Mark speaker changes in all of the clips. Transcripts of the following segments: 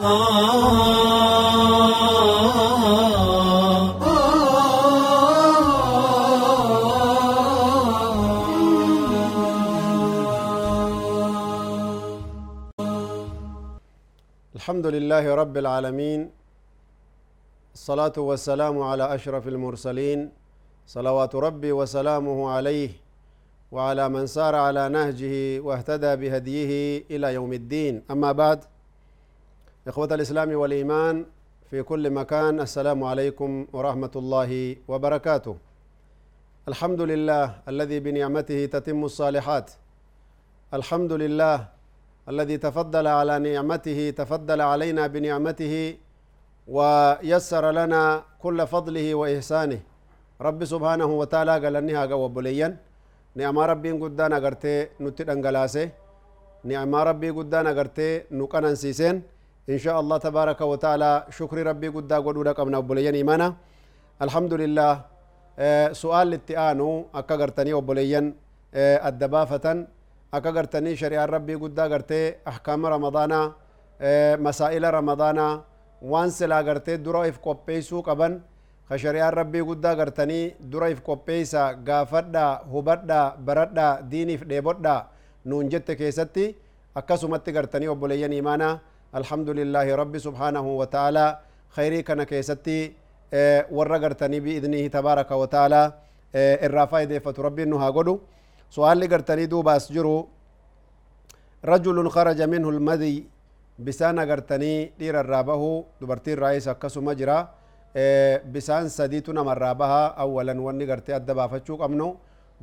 Speaker 1: الحمد لله رب العالمين الصلاة والسلام على أشرف المرسلين صلوات ربي وسلامه عليه وعلى من سار على نهجه واهتدى بهديه إلى يوم الدين. أما بعد إخوة الإسلام والإيمان في كل مكان السلام عليكم ورحمة الله وبركاته. الحمد لله الذي بنعمته تتم الصالحات. الحمد لله الذي تفضل على نعمته تفضل علينا بنعمته ويسر لنا كل فضله وإحسانه. رب سبحانه وتعالى قال أنها قوى بليا نعم ربي قدانا قرتي نتدن قلاسي نعم ربي قدانا قرتي نقنا سيسين إن شاء الله تبارك وتعالى شكر ربي قدا قدو لكم بليا إيمانا الحمد لله سؤال الاتئانو أكا قرتني وبليا الدبافة gartanii shari'aan rabbii guddaa gartee ahkaama ramadaanaa masaa'ila ramadaanaa waan silaa gartee dura if qopheeysuu qaban ka shari'aan rabbii guddaa gartanii dura if qopheeysa gaafadhaa hubadhaa baradhaa diiniif dheebodhaa nuun jette keessatti akkasumatti wa ta'aalaa khayrii kana keessatti warra gartanii biidnihi tabaaraka wa ta'aalaa irraa faayideeffatu rabbiin nu haa godhu سؤال قرتني دوباس جرو رجل خرج منه المذي بسان قرتني دير الرابه دبرتي الرئيس أكسو مجرى بسان سديتنا مرابها أولا واني قرتي أدبا فتشو قمنو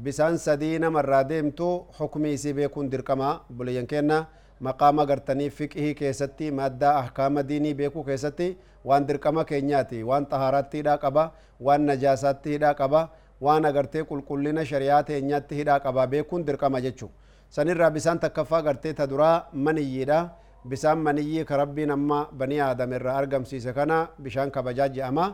Speaker 1: بسان سدينا مرا ديمتو حكمي سي بيكون دركما بلين كينا مقام قرتني فقه كيستي مادة أحكام ديني بيكو كيستي وان دركما كينياتي وان طهاراتي دا قبا وان نجاساتي دا قبا waan agartee qulqullina shari'aa teenyaatti hidhaa qabaa beekuun dirqama jechuu sanirraa bisaan takkaffaa gartee ta duraa maniyyiidha bisaan maniyyii ka rabbiin amma banii aadam irraa argamsiise kana bishaan kabajaa je'ama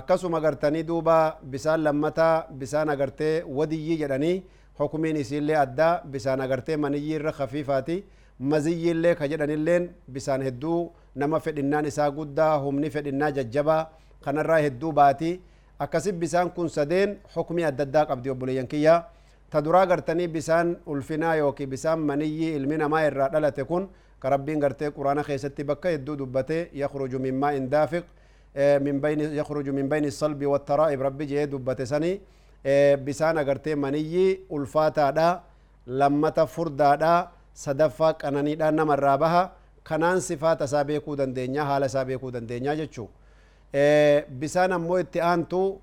Speaker 1: akkasuma gartanii duuba bisaan lammataa bisaan agartee wadiyyii jedhanii hukumiin isiillee addaa bisaan agartee maniyyii irra kafiifaati maziyyiillee ka jedhanilleen bisaan hedduu nama fedhinnaan isaa guddaa humni fedhinnaa jajjabaa kanarraa hedduu baatii akkasit bisaan kun sadeen hukmii adda addaa qabdi obboleeyyan kiyya ta duraa gartanii bisaan ulfinaa yooki bisaan maniyyii ilmi namaa irraa dhalate kun ka rabbiin gartee quraana keessatti bakka hedduu dubbate yakhruju min maa'in daafiq min bayni yakhruju min bayni salbi wattaraa'ib rabbi jee dubbate sani bisaan agartee maniyyii ulfaataadha lammata furdaadha sadaffaa qananiidha namarraa baha kanaan sifaata isaa beekuu dandeenya haala isaa beekuu dandeenya jechuu bisaan ammoo itti aantu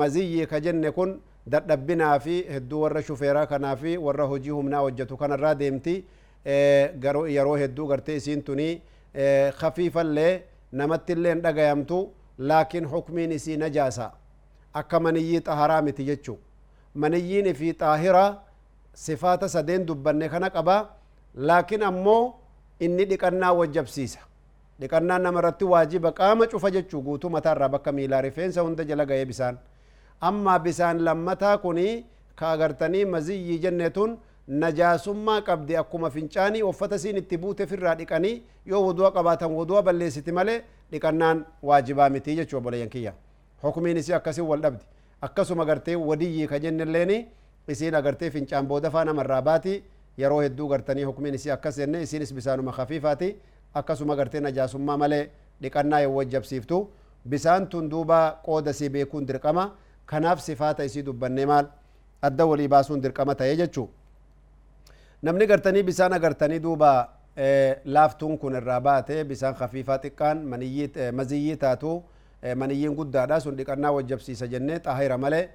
Speaker 1: maziyyi ka jenne kun dadhabbinaa fi hedduu warra shufeeraa kanaa fi warra hojii humnaa hojjetu kanarraa deemti yeroo hedduu gartee isiin tuni kafiifallee namattillee hin dhagayamtu laakiin hukmiin isii najaasa akka maniyyii xaharaa miti jechuu maniyyiin fi xaahira sifaata sadeen dubbanne kana qaba laakiin ammoo inni dhiqannaa wajjabsiisa dhiqannaan nama irratti waajiba qaama cufa jechuu guutuu mataarraa bakka miilaa rifeensa hunda jala ga'ee bisaan amma bisaan lammataa kuni ka agartanii maziyyii jenne tun najaasummaa qabdi akkuma fincaanii uffata siin itti buute firraa dhiqanii yoo wudu'a qabaatan wudu'a balleessiti malee dhiqannaan waajibaa miti jechuu obboleeyyan kiyya hukumiin isii akkasin wal dhabdi akkasuma gartee wadiyyii ka jennelleeni isiin agartee fincaan booda faa namarraa baati yeroo hedduu gartanii hukumiin isii akkas jenne isiinis bisaanuma kafiifaati akkasuma gartee najaasummaa malee dhiqannaa yoo wajjabsiiftu bisaan tun duuba qooda sii beekuun dirqama kanaaf sifaata isii dubbannee maal adda walii baasuun dirqama ta'ee jechuu namni gartanii bisaan agartanii duuba laaftuun kun irraa baate bisaan kafiifaa xiqqaan maziyyii taatu maniyyiin guddaadha sun dhiqannaa wajjabsiisa jennee xaahira malee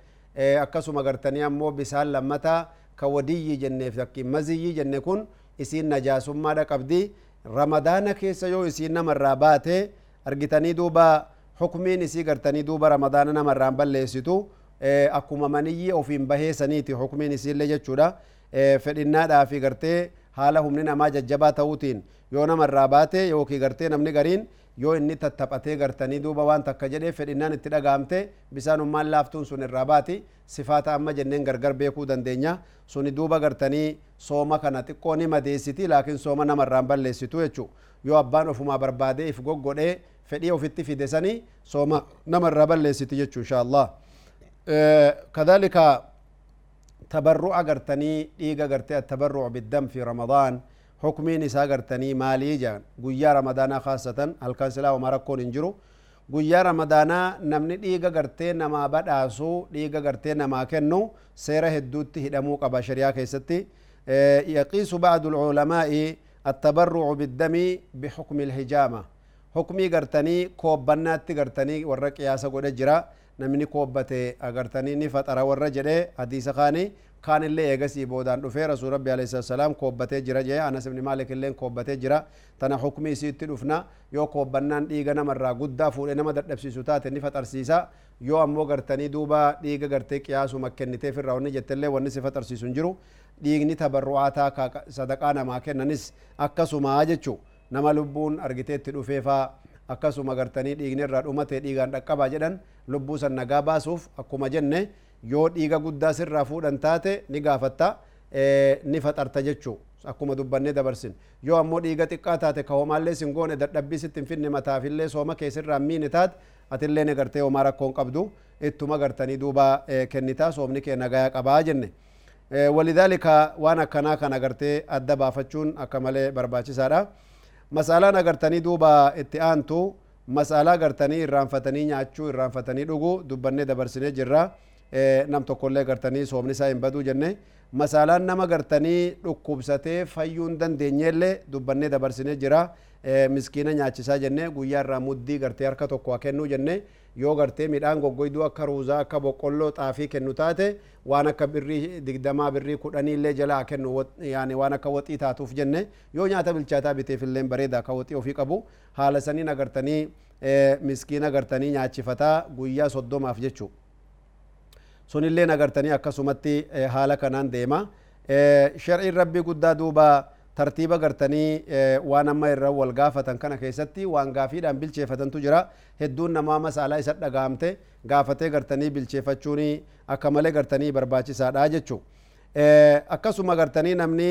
Speaker 1: akkasuma gartanii ammoo bisaan lammataa wadiyyii jenneef takki maziyyii jenne kun isiin najaasummaadha qabdi ramadaana keessa yoo isiin namarraa baate argitanii duuba hukmiin isii gartanii duuba ramadaana namarraan balleessitu akkuma maniyyii ofiin bahee saniiti hukmiin isiillee jechuudha fedhinnaadhaa fi gartee haala humni namaa jajjabaa ta'uutiin yoo nama irraa baate yookii gartee namni gariin yoo inni tattaphatee gartanii duuba waan takka jedhee fedhinnaan itti dhagaamte bisaan ummaan laaftuun sun irraa baati. Sifaata amma jenneen gargar beekuu dandeenya. Suni duuba gartanii sooma kana xiqqoo ni madeessiti laakiin sooma nama irraan balleessitu jechu yoo abbaan ofumaa barbaadee if goggodhee fedhii ofitti fide sanii sooma nama irraa balleessiti jechu insha allah kadhalika tabarru'a gartanii dhiiga gartee attabarru'u biddam fi ramadaan hukmiin isaa gartanii maalii jedhan guyyaa ramadaanaa kaasatan halkan silaa homaa rakkoon hin jiru guyyaa ramadaanaa namni dhiiga gartee namaa badhaasuu dhiiga gartee namaa kennu seera hedduutti hidhamuu qaba shariyaa keessatti yaqiisu bacdu lculamaa'i attabarrucu biddami bixukmi ilhijaama hukmii gartanii koobbannaatti gartanii warra qiyaasa godhe jira namni koobbate agartanii ni faxara warra jedhe kaan illee eegasii boodaan dhufee rasuul rabbi alayhi salaam koobbatee jira jee anas ibni maalik illeen koobbatee jira tana hukmii isiitti dhufna yoo koobbannaan dhiiga namarraa guddaa fuudhe nama dadhabsiisu taate ni faxarsiisa yoo ammoo gartanii duuba dhiiga gartee qiyaasuma kenniteef irraa wanni jettellee wanni si faxarsiisu hin jiru dhiigni tabarru'aataa sadaqaa namaa kennanis akkasumaa jechuu nama lubbuun argiteetti dhufeefaa akkasuma gartanii dhiigni irraa dhumate dhiigaan dhaqqabaa jedhan lubbuu san nagaa baasuuf akkuma jenne yoo dhiiga guddaa sirraa fuudhan taate ni gaafatta ni faxarta jechuu akkuma dubbannee dabarsin yoo ammoo dhiiga xiqqaa taate ka homaallee sin goone dadhabbii sitti hin finne mataafillee sooma keessirraa miine taate atillee ni gartee homaa rakkoon qabdu ittuma gartanii duuba kennitaa soomni kee nagayaa qabaa jenne waan akkanaa kana gartee adda baafachuun akka malee barbaachisaadha masaalaan agartanii duuba itti aantu masaalaa gartanii irraanfatanii nyaachuu irraanfatanii dhuguu dubbannee dabarsinee jirra nam tokkollee gartanii soomni isaa hin baduu jenne masaalaan nama gartanii dhukkubsatee fayyuu hin dandeenyeellee dubbannee dabarsinee jira miskiina nyaachisaa jenne guyyaa irraa muddii gartee harka tokko kennuu jenne yoo gartee midhaan goggoyduu akka ruuzaa akka boqqolloo xaafii kennu taate waan akka birrii digdamaa birrii kudhanii illee jalaa kennu waan akka waxii taatuuf jenne yoo nyaata bilchaataa biteef illee bareeda akka waxii ofii qabu haala saniin agartanii miskiina agartanii nyaachifataa guyyaa soddomaaf jechuu sunillee agartanii akkasumatti haala kanaan deema shar'iin rabbii guddaa duuba tartiiba gartanii waan amma irra wal gaafatan kana keessatti waan gaafiidhaan bilcheeffatantu jira hedduun namaa masaalaa isa dhagaamte gaafatee gartanii bilcheeffachuun akka malee gartanii barbaachisaadha jechuu akkasuma gartanii namni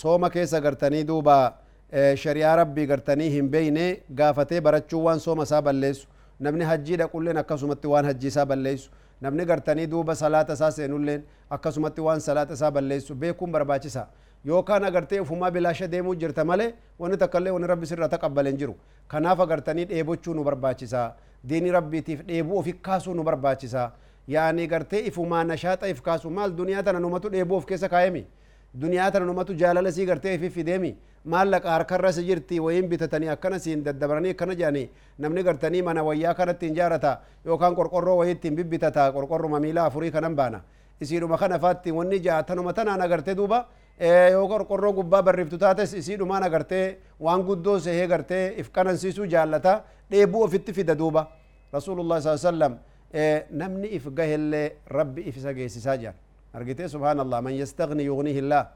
Speaker 1: sooma keessa gartanii duuba shari'aa rabbii gartanii hin beeyne gaafatee barachuu waan sooma isaa balleessu namni hajjii dhaqulleen akkasumatti waan hajjii isaa balleessu namni gartanii duuba salaata isaa seenulleen akkasumatti waan salaata isaa balleessu beekuun barbaachisa yookaan agartee ufumaa bilaasha deemuu jirta malee wanni takkallee wanni rabbi sirra taqabbale hin jiru kanaaf agartanii dheebochuu nu barbaachisa diini rabbiitiif dheebuu ofi kaasuu nu barbaachisa yaani gartee ifumaa nashaaxa if kaasu maal duniyaa tana numatu dheebuu of keessa kaayemi duniyaa tana numatu jaalala sii gartee ifi fideemi maallaqa harkarra si jirti wayin bitatanii akkana siin daddabaranii akkana jedhanii namni gartanii mana wayyaa kanatti hin jaarata yookaan qorqorroo wayii ittiin bibbitata qorqorruma miila afurii kanan baana isiidhuma kana faatti wanni jaatanuma tanaan agartee duuba yoo qorqorroo gubbaa barreeftu taates isiidhumaan agartee waan guddoo sehee gartee if qanansiisuu jaallata dheebuu ofitti fida duuba rasulullah saa sallam namni if gahellee rabbi if isa geessisaa jedhan argitee subhaanallah man yastagni yugnihi illah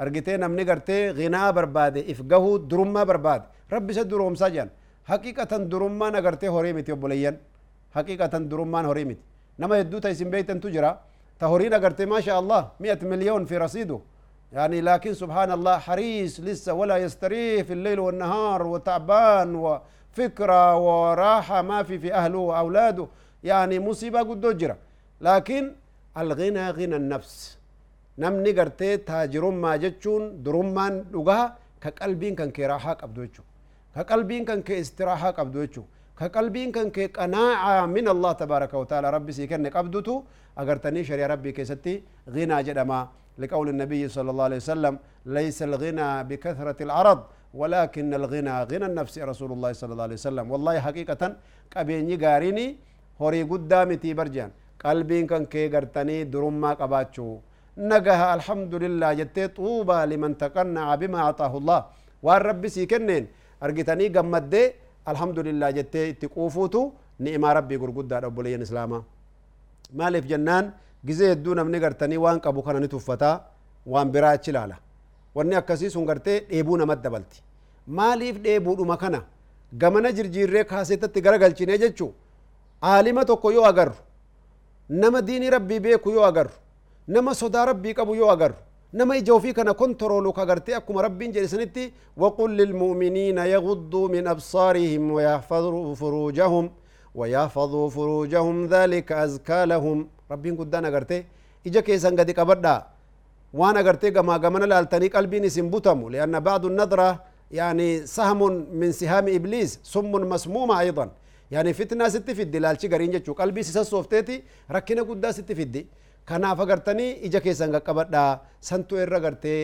Speaker 1: أرجيتي نمني قرتي غنا برباد إفجه درمة برباد رب سد دروم سجن. حقيقة درمة نقرتي هريمتي بليان حقيقة درمة هريمت نما يدو تيسم بيت تجرا تهورينا قرتي ما شاء الله 100 مليون في رصيده. يعني لكن سبحان الله حريص لسه ولا يستريح الليل والنهار وتعبان وفكرة وراحة ما في في أهله وأولاده. يعني مصيبة قد لكن الغنى غنى النفس. نمني قرتي تاجر ما جتشون درمان لغا كقلبين كان كراحة قبدو كقلبين كان كاستراحة قبدو كقلبين كان كقناعة من الله تبارك وتعالى ربي سيكن قبدتو أغرتني شريع ربي كيستي غنى جدما لقول النبي صلى الله عليه وسلم ليس الغنى بكثرة العرض ولكن الغنى غنى النفس رسول الله صلى الله عليه وسلم والله حقيقة قبيني غاريني هوري قدامتي برجان قلبين كان كي غرتني درما قباتشو نجها الحمد لله جتي طوبى لمن تقنع بما أعطاه الله والرب سيكنين أرجتني قمدي الحمد لله جتي تقوفوتو نعم ربي قرقود أبو لين إسلاما مالف جنان waan qabu kana ni tuffataa waan biraa achi ilaala wanni akkasii sun gartee dheebuu namat dabalti maaliif dheebuudhuma kana gamana jirjiirree kaaseetatti garagalchine jechuu aalima tokko yoo agarru nama diinii rabbii beeku yoo agarru nama sodaa rabbii qabu yoo agarru nama ija ofii kana kontorolu ka gartee akkuma rabbiin jedhe sanitti waqul lilmu'miniina yagudduu min absaarihim wayahfaduu furuujahum ويحفظوا فروجهم ذلك أزكى لهم ربين قدان أغرتي إجا كيسان قد قبدا وأنا أغرتي قما قمنا لالتني قلبي بتمو لأن بعض النظرة يعني سهم من سهام إبليس سم مسمومة أيضا يعني فتنة ست في الدلال شي قرين جتشو قلبي سيسا صوفتيتي ركنا قدا ست في الدي kanaaf agartanii ija keessan qaqqabadhaa santu irra gartee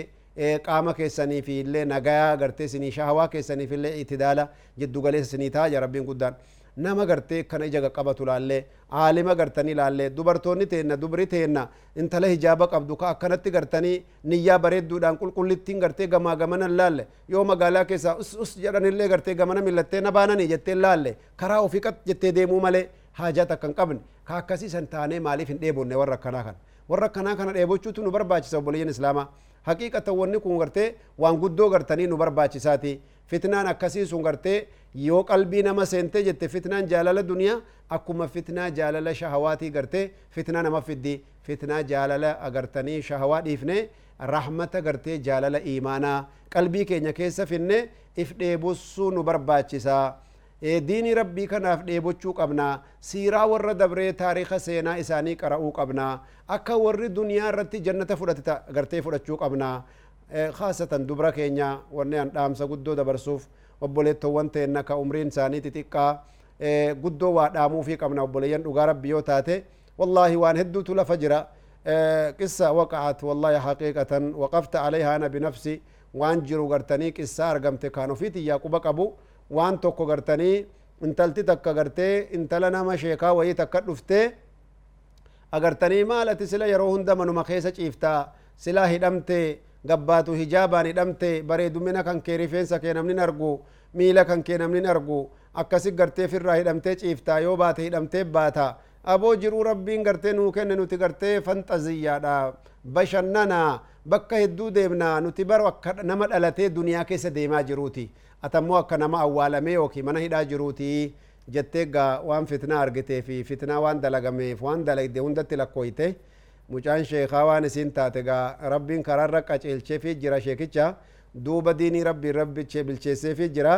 Speaker 1: qaama keessaniif illee nagayaa agartee sinii shahawaa keessaniif illee itidaala jiddu galeessa sinii ta'a rabbiin guddaan nama gartee kana ija qaqqabatu laallee aalima gartanii laallee dubartoonni teenna dubri teenna intala hijaaba qabdu ka akkanatti gartanii niyyaa bareedduudhaan qulqullittiin gartee gamaa gamanan laalle yoo magaalaa keessaa us us jedhanillee gartee gamana millattee na baananii jettee laalle karaa ofii qat jettee deemuu malee haajaa takka hin qabne ka akkasii san taanee maaliif hin dheebonne warra akkanaa kana warra akkanaa kana dheebochuutu nu barbaachisa obboleeyyan islaamaa haqiiqatan wanni kun gartee waan guddoo gartanii nu barbaachisaati fitnaan akkasii sun gartee yoo qalbii nama seente jette fitnaan jaalala duniyaa akkuma fitnaa jaalala shahawaatii gartee fitnaa nama fiddi fitnaa jaalala agartanii shahawaa dhiifne rahmata gartee jaalala iimaanaa qalbii keenya keessa finne if dheebussuu nu barbaachisaa diini rabbii kanaaf dheebochuu qabnaa siiraa warra dabree taariika seenaa isaanii qara'uu qabnaa akka warri duniyaa irratti jannata fudhate gartee fudhachuu qabnaa khaasatan dubra keenya wanne an dhaamsa guddoo dabarsuuf obboleettowwan teenna ka umriin isaanii xixiqqaa guddoo waa dhaamuufii qabna obboleeyyan dhugaa rabbi yoo taate wallaahi waan hedduutu lafa jira qissa waqacat wallaahi haqiiqatan waqafta alayha ana binafsi waan jiru gartanii qissa argamte kaan ofiiti yaa quba qabu waan tokko gartanii intalti takka gartee intala nama sheekaa wayii takka dhuftee agartanii maal ati sila yeroo hunda manuma keessa ciiftaa silaa hidhamte gabbaatu hijaabaan hidhamte bareedumina kan kee rifeensa kee namnin argu miila kan kee namnin argu akkasi gartee firraa hidhamtee ciiftaa yoo baate hidhamtee baata aboo jiruu rabbiin gartee nuu kenne nuti gartee fantaziyyaadha bashannana bakka hedduu deemna nuti baro akka nama dhalatee duniyaa keessa deemaa jiruuti atammoo akka nama awwaalamee yookiin mana hidhaa jiruuti jettee gaa waan fitnaa argitee fi fitnaa waan dalagameef waan dalagde hundatti lakkooyte mucaan sheekaa waan isin taate gaa rabbiin karaarra qaceelcheefi jira sheekicha duuba diinii rabbiin rabbichee bilcheesseefi jira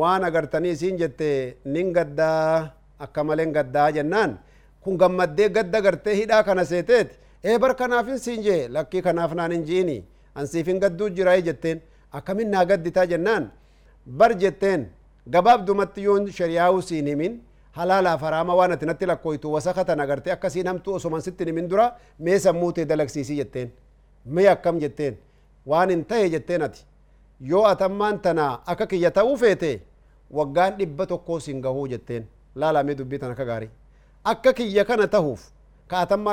Speaker 1: waan agartanii isin jette nin gaddaa akka malen gaddaa jennaan kun gammaddee gadda gartee hidhaa kana seeteeti ee bar kanaafin siin jee lakkii kanaaf naan hin jiini ansiifin gadduu jiraayee jetteen akkamin naa gadditaa jennaan gabaabdumatti yoon shariyaa'uu siin himin halaalaaf haraama waan ati natti lakkooytu wasaka tan agarte akkasii namtu osoman sitti himin dura mee sammuu tee dalagsiisii jetteen mee akkam jetteen waan hin tahe jetteen ati yoo atammaan tana akka kiyya ta'uu feete waggaan dhibba tokkoo sin gahuu jetteen laalamee dubbii tan akka gaarii akka kiyya kana tahuuf ka atamma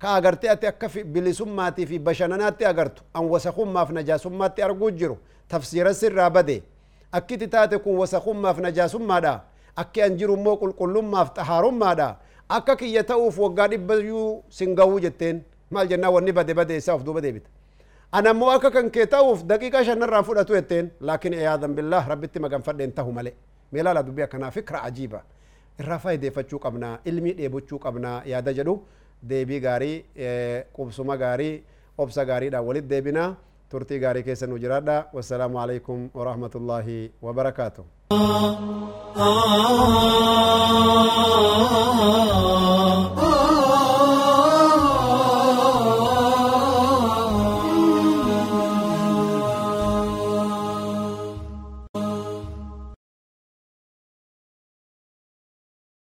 Speaker 1: كأغرتي أتي أكف بلسماتي في بشناناتي أغرتو أن وسخم ما في نجاسماتي أرغو جرو تفسير السر رابده أكيد تاتي كون ما في نجاسمات أكي أنجرو مو كل كل ما في تحارم ما دا أكا كي يتوف وقاري بيو سنغو جتين ما الجنة واني بدي بدي ساف دو بدي بيت أنا مو أكا كن كي دقيقة شنن رافو لتو يتين لكن إياذا بالله ربي تي مغان فرد انتهو مالي ميلا لدو بيا كنا فكرة عجيبة الرفاية دي فتشوك علمي دي فتشوك أبنا يا دجلو deebii gaarii qubsuma gaarii obsa gaariidhaan walit deebinaa turtii gaarii keessa nu jiraadha. Wassalaamu alaikum warahmatullaahi wabarakaatu